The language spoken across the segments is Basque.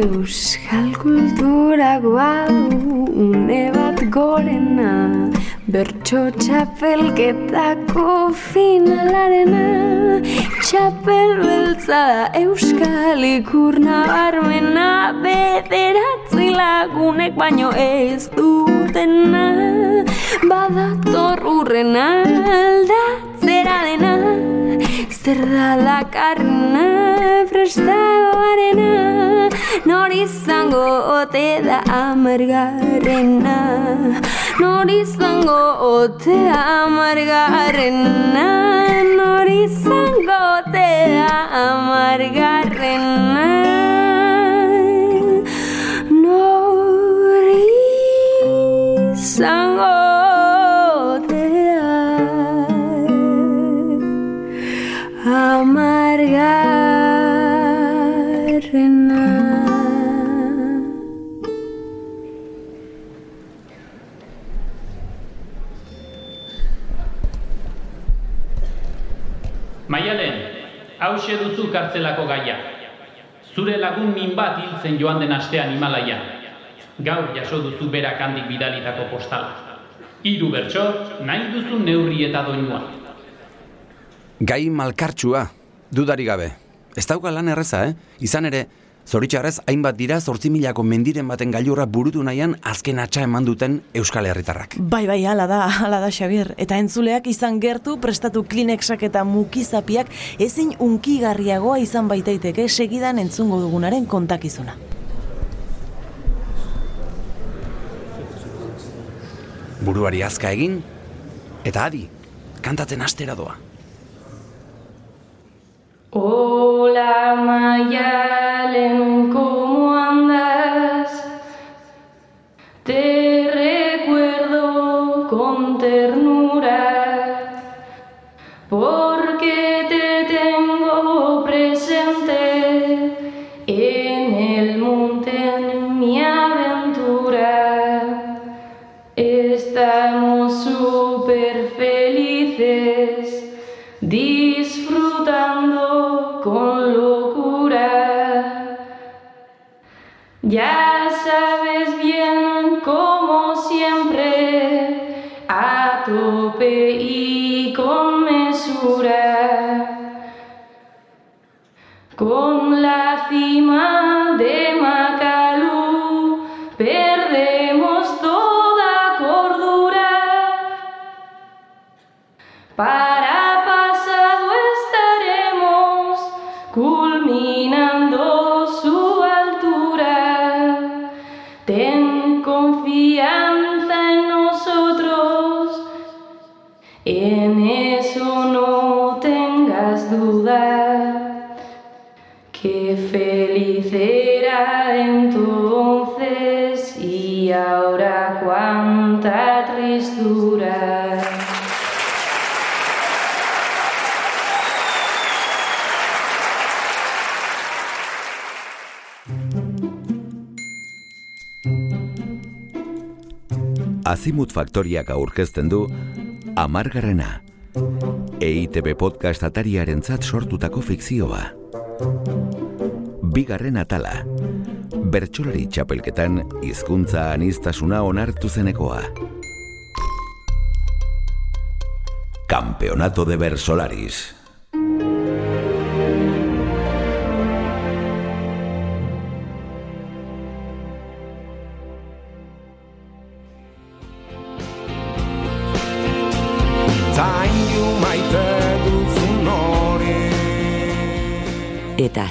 Euskal kultura une bat gorena Bertso txapelketako finalarena. Txapel beltza Euskal ikurna barmena Bederatzi lagunek baino ez dutena. Badator urrena aldatzera dena Zer da lakarna prestagoarena Nor izango ote da amargarrena Nor izango ote amargarrena Nor izango ote amargarrena Nor kartzelako gaia. Zure lagun min bat hiltzen joan den astean Himalaia. Gaur jaso duzu berak handik bidalitako postala. Hiru bertso, nahi duzu neurri eta doinua. Gai malkartsua, dudari gabe. Ez dauka lan erreza, eh? Izan ere, zoritxarrez, hainbat dira zortzi milako mendiren baten gailurra burutu nahian azken atxa eman duten Euskal Herritarrak. Bai, bai, hala da, hala da, Xabier. Eta entzuleak izan gertu prestatu klinexak eta mukizapiak ezin unkigarriagoa izan baitaiteke segidan entzungo dugunaren kontakizuna. Buruari azka egin, eta adi, kantatzen astera doa. Hola Mayalen, ¿cómo andas? Te recuerdo con ternura, Azimut Faktoriak aurkezten du Amargarrena. EITB podcast atariarentzat sortutako fikzioa. Bigarren atala. Bertsolari txapelketan hizkuntza aniztasuna onartu zenekoa. Campeonato de Versolaris.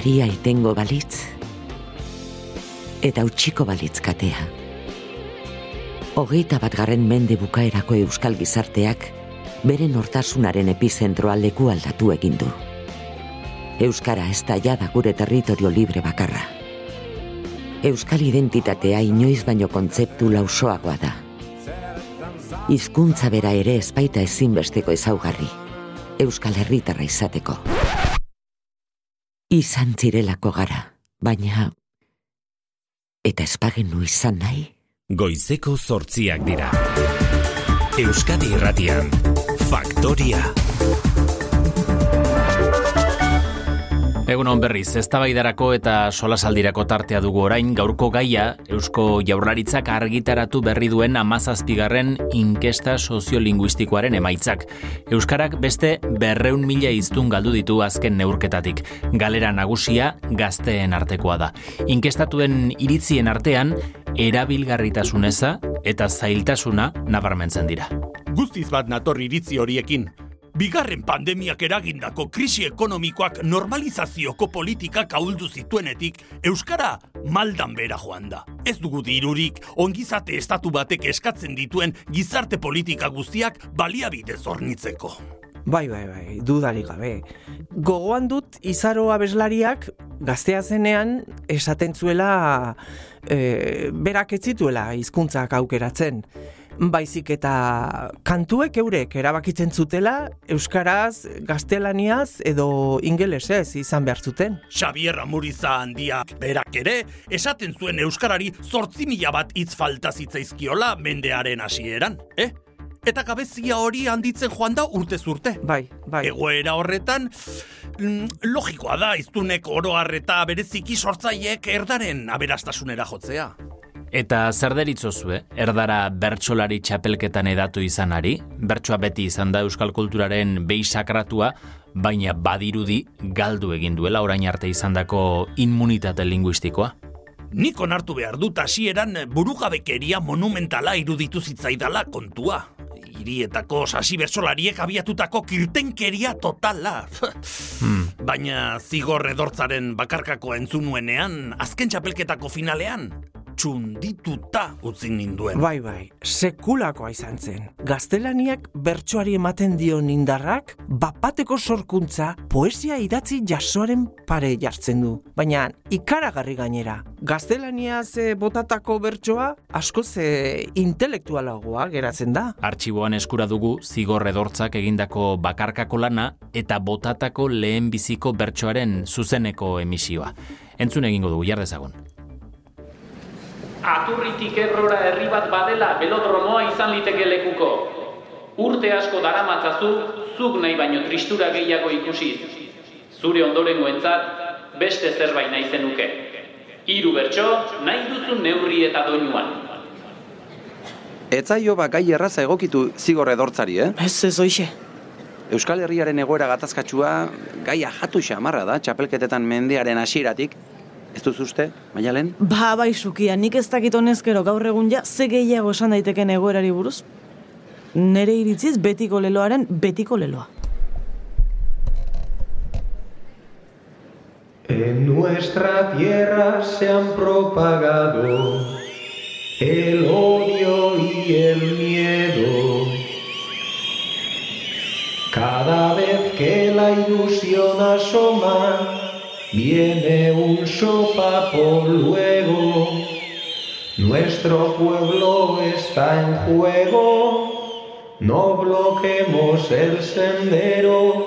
Eta aria itengo balitz, eta utxiko balitz katea. Hogeita bat garren mende bukaerako euskal gizarteak, bere nortasunaren epizentroa leku aldatu egin du. Euskara ez da jada gure territorio libre bakarra. Euskal identitatea inoiz baino kontzeptu lausoagoa da. Hizkuntza bera ere ezbaita ezinbesteko ezaugarri. Euskal Herritarra izateko. Izan zirelako gara, baina... Eta espagenu izan nahi? Goizeko zortziak dira. Euskadi irratian, Faktoria. Egun on berriz, eztabaidarako eta solasaldirako tartea dugu orain gaurko gaia Eusko Jaurlaritzak argitaratu berri duen amazazpigarren inkesta soziolinguistikoaren emaitzak. Euskarak beste berreun mila iztun galdu ditu azken neurketatik. Galera nagusia gazteen artekoa da. Inkestatuen iritzien artean, erabilgarritasuneza eta zailtasuna nabarmentzen dira. Guztiz bat nator iritzi horiekin. Bigarren pandemiak eragindako krisi ekonomikoak normalizazioko politikak ahuldu zituenetik, Euskara maldan bera joan da. Ez dugu dirurik, ongizate estatu batek eskatzen dituen gizarte politika guztiak baliabide zornitzeko. Bai, bai, bai, dudarik gabe. Gogoan dut izaro abeslariak gaztea zenean esaten zuela e, berak ez zituela hizkuntzak aukeratzen baizik eta kantuek eurek erabakitzen zutela euskaraz, gaztelaniaz edo ingelesez izan behar zuten. Xavier Amuriza handiak berak ere esaten zuen euskarari zortzi mila bat hitz falta zitzaizkiola mendearen hasieran, eh? Eta gabezia hori handitzen joan da urte zurte. Bai, bai. Egoera horretan, mm, logikoa da iztunek oroarreta bereziki sortzaiek erdaren aberastasunera jotzea. Eta zer deritzozu, eh? Erdara bertsolari txapelketan edatu izanari, bertsoa beti izan da euskal kulturaren behi sakratua, baina badirudi galdu egin duela orain arte izandako inmunitate linguistikoa. Nik onartu behar dut hasieran burugabekeria monumentala iruditu zitzaidala kontua. Hirietako sasi bertsolariek abiatutako kirtenkeria totala. Hmm. Baina zigor edortzaren bakarkako entzunuenean, azken txapelketako finalean, txundituta utzi ninduen. Bai, bai, sekulakoa izan zen. Gaztelaniak bertsoari ematen dio indarrak, bapateko sorkuntza, poesia idatzi jasoaren pare jartzen du. Baina, ikaragarri gainera, gaztelaniaz eh, botatako bertsoa, asko ze intelektualagoa geratzen da. Artxiboan eskura dugu zigor edortzak egindako bakarkako lana eta botatako lehen biziko bertsoaren zuzeneko emisioa. Entzun egingo dugu, jardezagun. Aturritik errora herri bat badela belodromoa izan liteke lekuko. Urte asko daramatzazu, zuk nahi baino tristura gehiago ikusi. Zure ondorengoentzat beste zerbait nahi zenuke. Hiru bertso, nahi duzun neurri eta doinuan. Etzaio ba gai erraza egokitu zigor edortzari, eh? Ez ez oixe. Euskal Herriaren egoera gatazkatsua gaia jatu xamarra da, txapelketetan mendearen hasieratik. Ez duzu uste, Maialen? Ba, bai, sukia, nik ez dakit honezkero gaur egun ja, ze gehiago esan daiteken egoerari buruz. Nere iritziz betiko leloaren betiko leloa. En nuestra tierra se han propagado el odio y el miedo. Cada vez que la ilusión asoma, viene un sopapo luego. Nuestro pueblo está en juego, no bloquemos el sendero.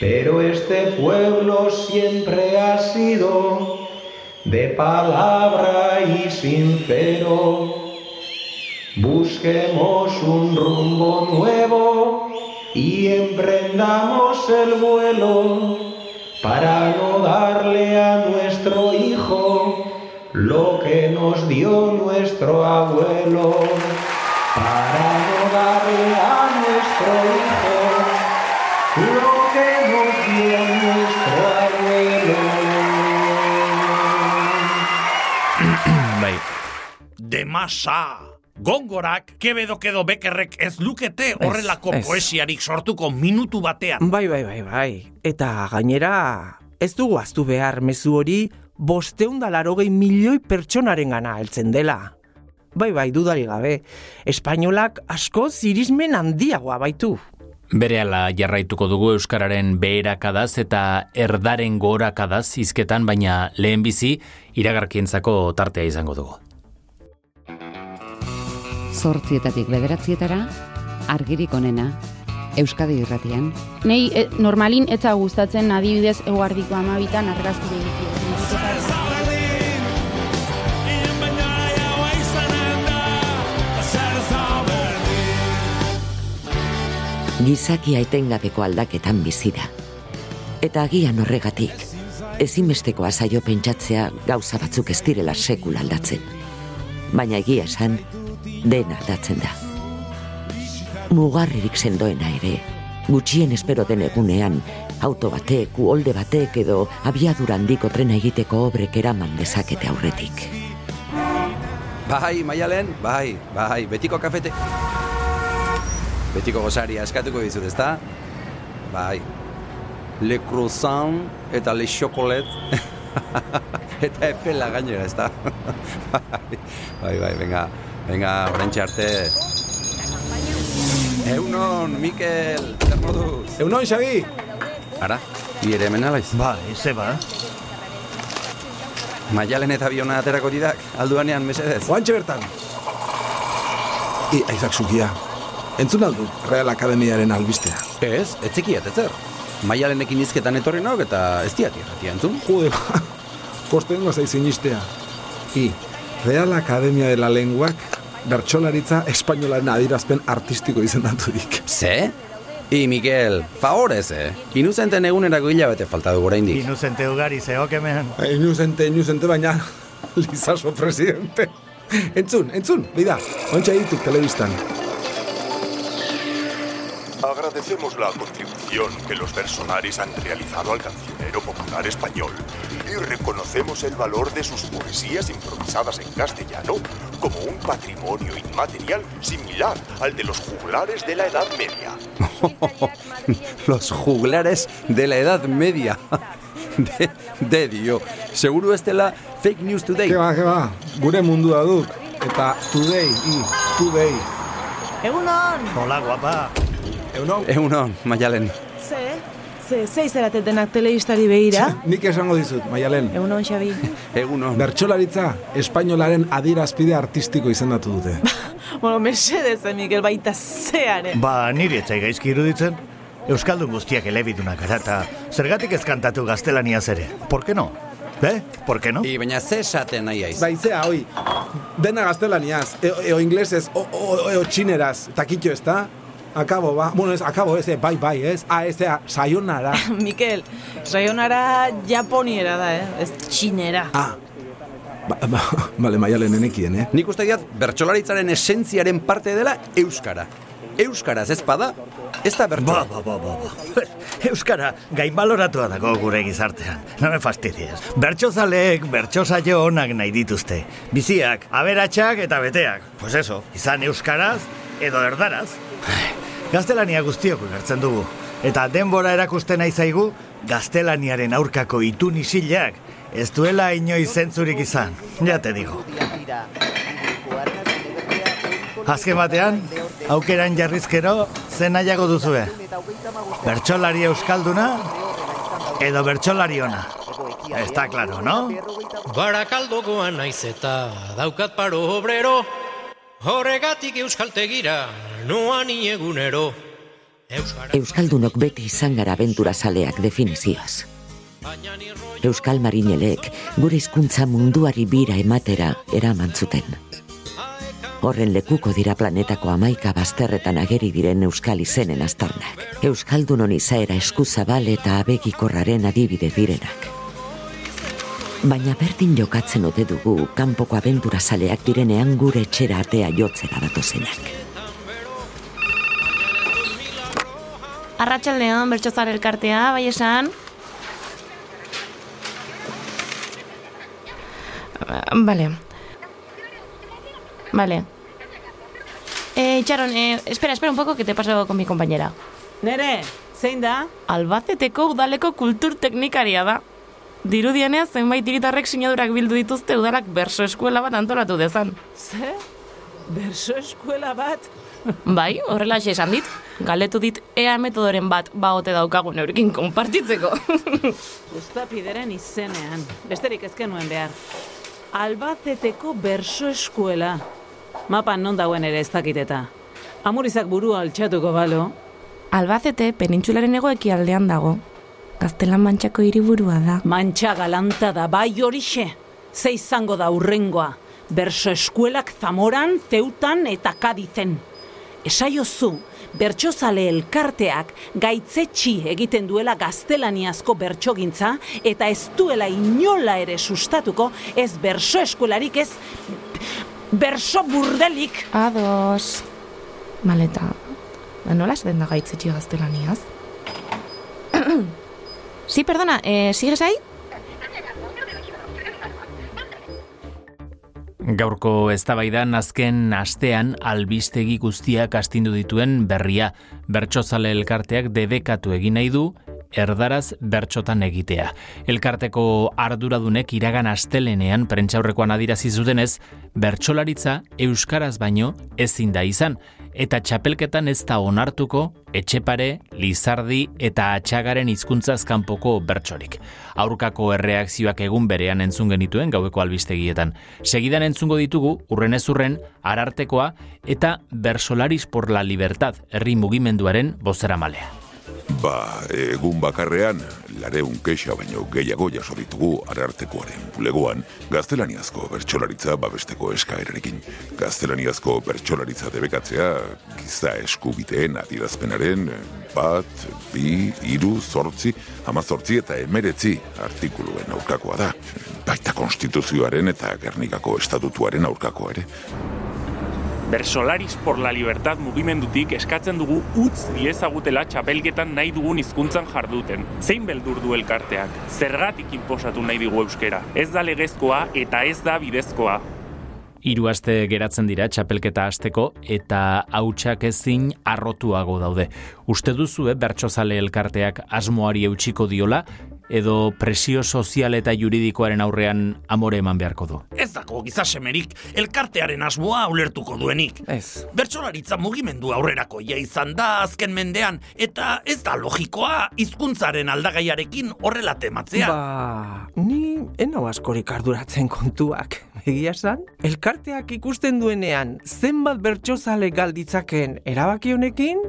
Pero este pueblo siempre ha sido de palabra y sincero. Busquemos un rumbo nuevo y emprendamos el vuelo para no darle a nuestro hijo lo que nos dio nuestro abuelo. Para no darle a nuestro hijo lo que nos dio nuestro abuelo. De masa! Gongorak, kebedo kedo bekerrek ez lukete horrelako ez. poesiarik sortuko minutu batean. Bai, bai, bai, bai. Eta gainera, ez dugu aztu behar mezu hori bosteun da larogei milioi pertsonaren gana heltzen dela. Bai, bai, dudari gabe. Espainolak asko zirismen handiagoa baitu. Berehala jarraituko dugu Euskararen beherakadaz eta erdaren gorakadaz hizketan, baina lehenbizi iragarkientzako tartea izango dugu. Zortzietatik bederatzietara, argirik onena, Euskadi irratian. Nei e, normalin etza gustatzen adibidez eguardiko amabitan argazki egitea. Gizakia etengabeko aldaketan bizi da. Eta agian horregatik, ezinbestekoa zaio pentsatzea gauza batzuk ez direla sekula aldatzen. Baina egia esan, dena aldatzen da. Mugarririk sendoena ere, gutxien espero den egunean, auto batek, uholde batek edo abiadura handiko trena egiteko obrek eraman dezakete aurretik. Bai, maialen, bai, bai, betiko kafete... Betiko gozaria eskatuko dizut, ezta? Bai. Le croissant eta le chocolat. eta epela gainera, ezta? bai, bai, venga, venga, orentxe arte. Eunon, Mikel, zer moduz? Eunon, Xabi! Ara, bi ere hemen alaiz? Ba, eze ba. Maialen eta biona aterako didak, alduanean, mesedez. Oantxe bertan. I, aizak zukia. Entzun aldu, Real Akademiaren albistea. Ez, etzekiat, etzer. Maialenekin izketan etorri nauk eta ez diat irratia entzun. Jude, ba. Kostengo zaizin istea. I, Real Academia de la Lenguak bertsolaritza espainolaren adirazpen artistiko izendaturik. Ze? I, Mikel, favorez, eh? Inuzenten egunerako hilabete falta du oraindik. Inuzente ugari zeok hemen. Inuzente, inuzente, baina Lizaso presidente. Entzun, entzun, bida, ontsa dituk telebistan. Agradecemos la contribución que los Versonaris han realizado al cancionero popular español y reconocemos el valor de sus poesías improvisadas en castellano como un patrimonio inmaterial similar al de los juglares de la Edad Media. los juglares de la Edad Media. de, de dio. Seguro ez dela fake news today. Ke ba, ke ba, gure mundua duk. Eta today, i, today. Egunon! Hola, guapa. Egunon. Egunon, Maialen. Ze, ze, ze izeratet denak teleistari behira? Nik esango dizut, Maialen. Egunon, Xabi. Egunon. Bertsolaritza, espainolaren adierazpide artistiko izendatu dute. bueno, mesedez, Mikel, baita zeare. Ba, niri etzai gaizki iruditzen. Euskaldun guztiak elebidunak gara eta zergatik ez kantatu gaztelaniaz ere. Por qué no? Eh? Por qué no? I baina ze esaten nahi aiz? Baizea, oi, dena gaztelaniaz, eo, eo inglesez, o, o, eo txineraz, takitxo ez da? Akabo, ba, bueno, ez, akabo, ez, bai, bai, ez, a, ez, a, sayonara. Mikel, sayonara japoniera da, eh? ez txinera. Ah, ba, ba, bale, maialen enekien, eh? Nik uste diat, bertsolaritzaren esentziaren parte dela Euskara. Euskaraz ez bada, ez da bertsola. Ba, ba, ba, ba. Euskara, gain baloratua dago gure gizartean. No me fastidies. Bertxozaleek bertso saio onak nahi dituzte. Biziak, aberatsak eta beteak. Pues eso, izan euskaraz edo erdaraz. Gaztelania guztiok ulertzen dugu. Eta denbora erakusten nahi zaigu, gaztelaniaren aurkako itun isileak ez duela inoiz zentzurik izan. Ja te digo. Azken batean, aukeran jarrizkero zen nahiago duzue. Bertsolari euskalduna edo bertsolari ona. Está claro, no? Barakaldokoan naiz eta daukat paro obrero, horregatik euskaltegira, noan egunero. Euskaldunok beti izan gara abentura zaleak definizioaz. Euskal Marinelek gure hizkuntza munduari bira ematera eraman zuten. Horren lekuko dira planetako amaika bazterretan ageri diren euskal izenen aztarnak. Euskaldunon izaera eskuzabal eta abegikorraren adibide direnak. Baina berdin jokatzen ote dugu kanpoko abentura zaleak direnean gure etxera atea jotzera datozenak. Arratxaldeon, bertxozar elkartea, bai esan? Vale. Vale. Eh, Charon, eh, espera, espera un poco que te paso con mi compañera. Nere, zein da? Albaceteko udaleko kultur teknikaria da. Dirudienez, zenbait hiritarrek sinadurak bildu dituzte udalak berso eskuela bat antolatu dezan. Ze? Berso eskuela bat? Bai, horrela esan dit. Galetu dit ea metodoren bat baote daukagun eurekin konpartitzeko. Uztapideren izenean, besterik ezken nuen behar. Albaceteko berso eskuela. Mapan non dauen ere ez dakiteta. Amurizak burua altxatuko balo. Albacete penintxularen egoeki aldean dago. Gaztelan mantxako hiriburua da. Mantxa galanta da, bai horixe. Ze izango da urrengoa. Berso eskuelak zamoran, zeutan eta kadizen. Esaiozu, bertsozale elkarteak gaitzetsi egiten duela gaztelaniazko bertsogintza eta ez duela inola ere sustatuko ez berso eskuelarik ez berso burdelik. Ados. Maleta, ba, nola esaten da gaitzetsi gaztelaniaz? sí, perdona, eh, ¿sigues ahí? Gaurko eztabaidan azken astean albistegi guztiak astindu dituen berria. Bertsozale elkarteak debekatu egin nahi du erdaraz bertxotan egitea. Elkarteko arduradunek iragan astelenean prentxaurrekoan adirazi zutenez, bertsolaritza euskaraz baino ezin da izan eta txapelketan ez da onartuko etxepare, lizardi eta atxagaren hizkuntzaz kanpoko bertsorik. Aurkako erreakzioak egun berean entzun genituen gaueko albistegietan. Segidan entzungo ditugu, urren ez urren, arartekoa eta Bersolaris por la Libertad herri mugimenduaren bozera malea. Ba, egun bakarrean, lareun keixa baino gehiago jaso ditugu arartekoaren bulegoan gaztelaniazko bertsolaritza babesteko eskaerarekin. Gaztelaniazko bertsolaritza debekatzea, giza eskubiteen adirazpenaren bat, bi, iru, zortzi, amazortzi eta emeretzi artikuluen aurkakoa da. Baita konstituzioaren eta Gernikako estatutuaren aurkakoa ere. Bersolaris por la Libertad mugimendutik eskatzen dugu utz diezagutela txapelketan nahi dugun hizkuntzan jarduten. Zein beldur du elkarteak? Zergatik inposatu nahi digu euskera? Ez da legezkoa eta ez da bidezkoa. Hiru aste geratzen dira txapelketa hasteko eta hautsak ezin arrotuago daude. Uste duzu eh, bertsozale elkarteak asmoari eutxiko diola edo presio sozial eta juridikoaren aurrean amore eman beharko du. Ez dako gizasemerik elkartearen asmoa ulertuko duenik. Ez. Bertsolaritza mugimendu aurrerako ja izan da azken mendean eta ez da logikoa hizkuntzaren aldagaiarekin horrela tematzea. Ba, ni enau askorik arduratzen kontuak. Egia esan, elkarteak ikusten duenean zenbat bertsozale galditzaken erabaki honekin,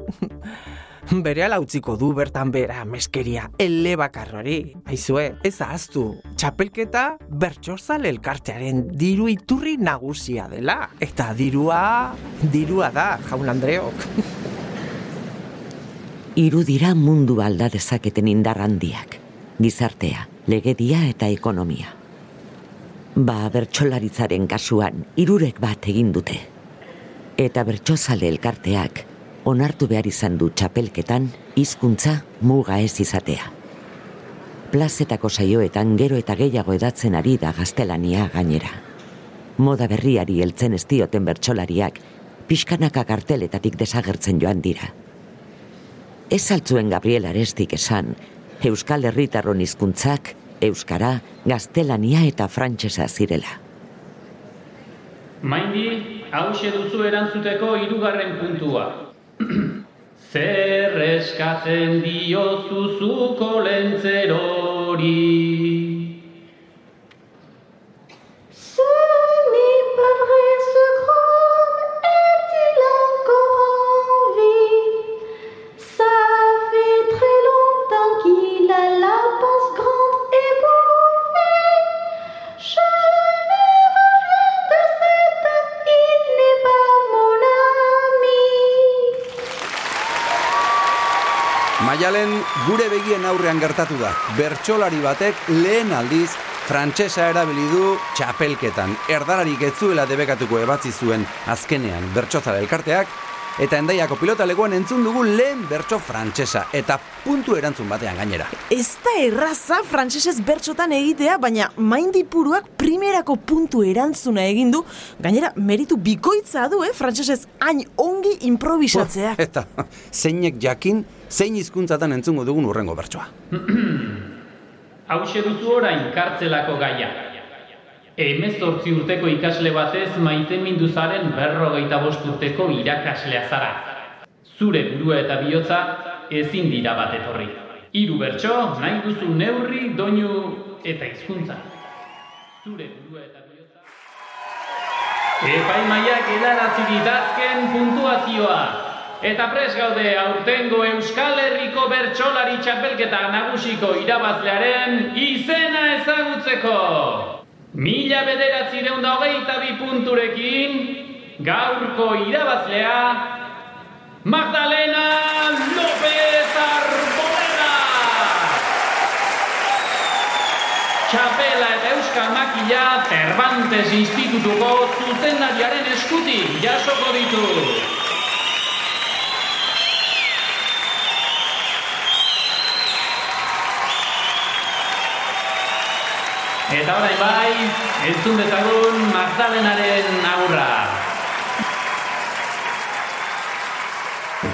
bere utziko du bertan bera meskeria ele bakarrori. Aizue, ez ahaztu, txapelketa bertxozale elkartearen diru iturri nagusia dela. Eta dirua, dirua da, jaun Andreok. Iru dira mundu alda dezaketen indar handiak. Gizartea, legedia eta ekonomia. Ba, bertsolaritzaren kasuan, irurek bat egin dute. Eta bertsozale elkarteak, onartu behar izan du txapelketan hizkuntza muga ez izatea. Plazetako saioetan gero eta gehiago edatzen ari da gaztelania gainera. Moda berriari heltzen ez dioten bertsolariak, pixkanaka karteletatik desagertzen joan dira. Ez altzuen Gabriel Arestik esan, Euskal Herritarron hizkuntzak, Euskara, Gaztelania eta Frantsesa zirela. Maindi, hau duzu erantzuteko hirugarren puntua. Zer eskatzen diozu zuko lentzerori Maialen gure begien aurrean gertatu da. Bertsolari batek lehen aldiz frantsesa erabili du txapelketan. Erdararik ez zuela debekatuko ebatzi zuen azkenean bertsozara elkarteak eta endaiako pilota legoan entzun dugu lehen bertso frantsesa eta puntu erantzun batean gainera. Ez da erraza frantsesez bertsotan egitea, baina maindipuruak primerako puntu erantzuna egin du, gainera meritu bikoitza du, eh, frantsesez hain ongi improvisatzea. eta zeinek jakin zein hizkuntzatan entzungo dugun urrengo bertsoa. Hau duzu orain kartzelako gaia. Hemezortzi urteko ikasle batez maite minduzaren berrogeita bost urteko irakaslea zara. Zure burua eta bihotza ezin dira bat etorri. Hiru bertso, nahi duzu neurri, doinu eta hizkuntza. Zure burua eta bihotza... Epai maiak edarazi ditazken puntuazioa. Eta pres gaude aurtengo Euskal Herriko bertsolari txapelketa nagusiko irabazlearen izena ezagutzeko. Mila bederatzi deunda hogeita bi punturekin, gaurko irabazlea, Magdalena López Arboleda! Txapela eta euskal makila Cervantes Institutuko zuzendariaren eskutik jasoko ditu. Eta orain bai, entzun dezagun Magdalenaren agurra.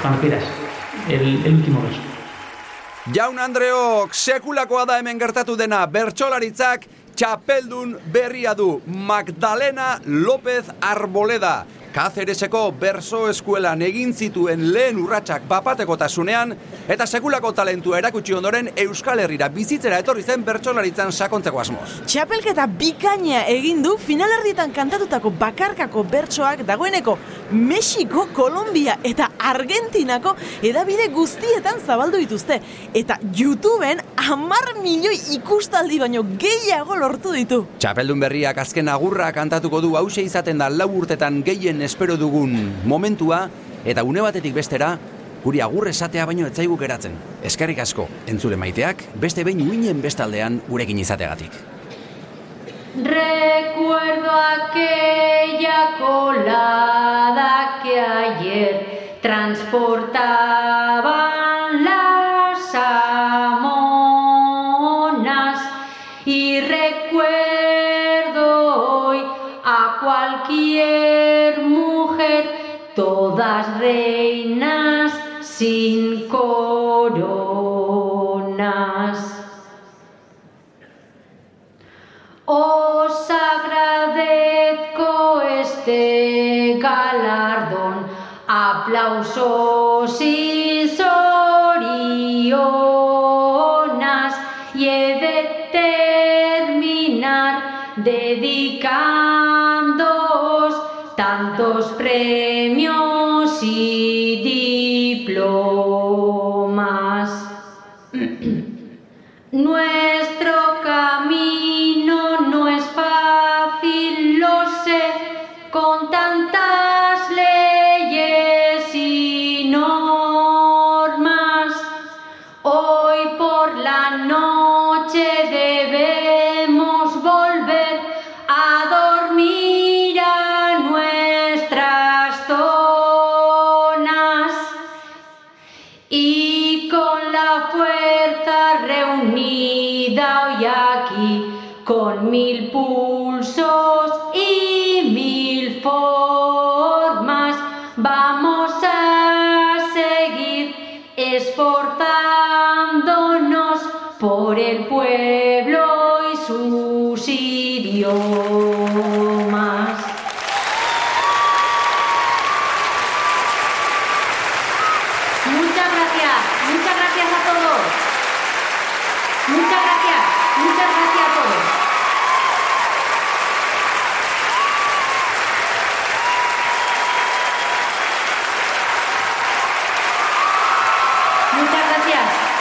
Cuando quieras, el, el último beso. Jaun Andreok, sekulakoa da hemen gertatu dena bertsolaritzak txapeldun berria du Magdalena López Arboleda. Kazereseko berso eskuelan egin zituen lehen urratsak bapatekotasunean eta sekulako talentua erakutsi ondoren Euskal Herrira bizitzera etorri zen bertsolaritzan sakontzeko asmoz. Txapelketa bikaina egin du finalerdietan kantatutako bakarkako bertsoak dagoeneko Mexiko, Kolombia eta Argentinako edabide guztietan zabaldu dituzte. Eta YouTubeen amar milioi ikustaldi baino gehiago lortu ditu. Txapeldun berriak azken agurra kantatuko du hause izaten da lau urtetan gehien espero dugun momentua eta une batetik bestera guri agur esatea baino etzaigu geratzen. Eskerrik asko, entzule maiteak, beste behin uinen bestaldean gurekin izategatik. Recuerdo aquella colada que ayer transportaban las sin coronas. Os agradezco este galardón, aplausos y sorionas, y he de terminar dedicándoos tantos premios mil pulsos y mil formas, vamos a seguir esforzándonos por el pueblo y sus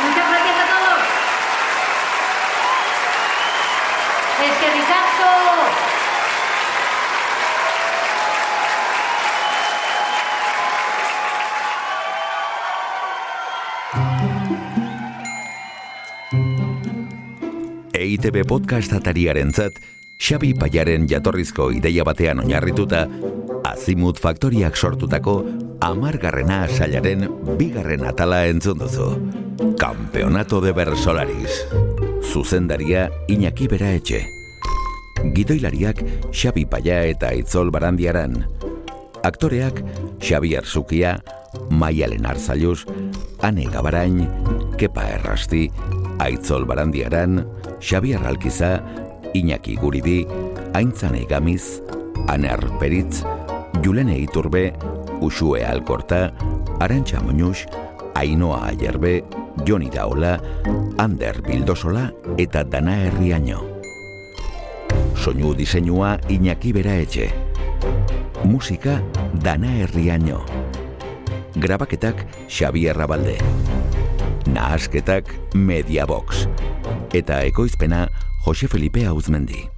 muchas gracias a todos. Es que Ricardo. EITB podcast atariaren zat, Xabi Paiaren jatorrizko ideia batean oinarrituta, Azimut Faktoriak sortutako amargarrena sailaren bigarren atala entzun duzu. Campeonato de Bersolaris. Zuzendaria Iñaki Bera Etxe. Gidoilariak Xabi Paia eta Itzol Barandiaran. Aktoreak Xabi Arzukia, Maialen Arzaluz, Ane Gabarain, Kepa Errasti, Aitzol Barandiaran, Xabier Alkiza, Iñaki Guridi, Aintzane Gamiz, Aner Peritz, Julene Iturbe, Usue Alkorta, Arantxa Muñuz, Ainoa Ayerbe, Joni Daola, Ander Bildosola eta Dana Herriaino. Soinu diseinua Iñaki Bera Etxe. Musika Dana Herriaino. Grabaketak Xabier Rabalde. Nahasketak Mediabox. Eta ekoizpena Jose Felipe Auzmendi.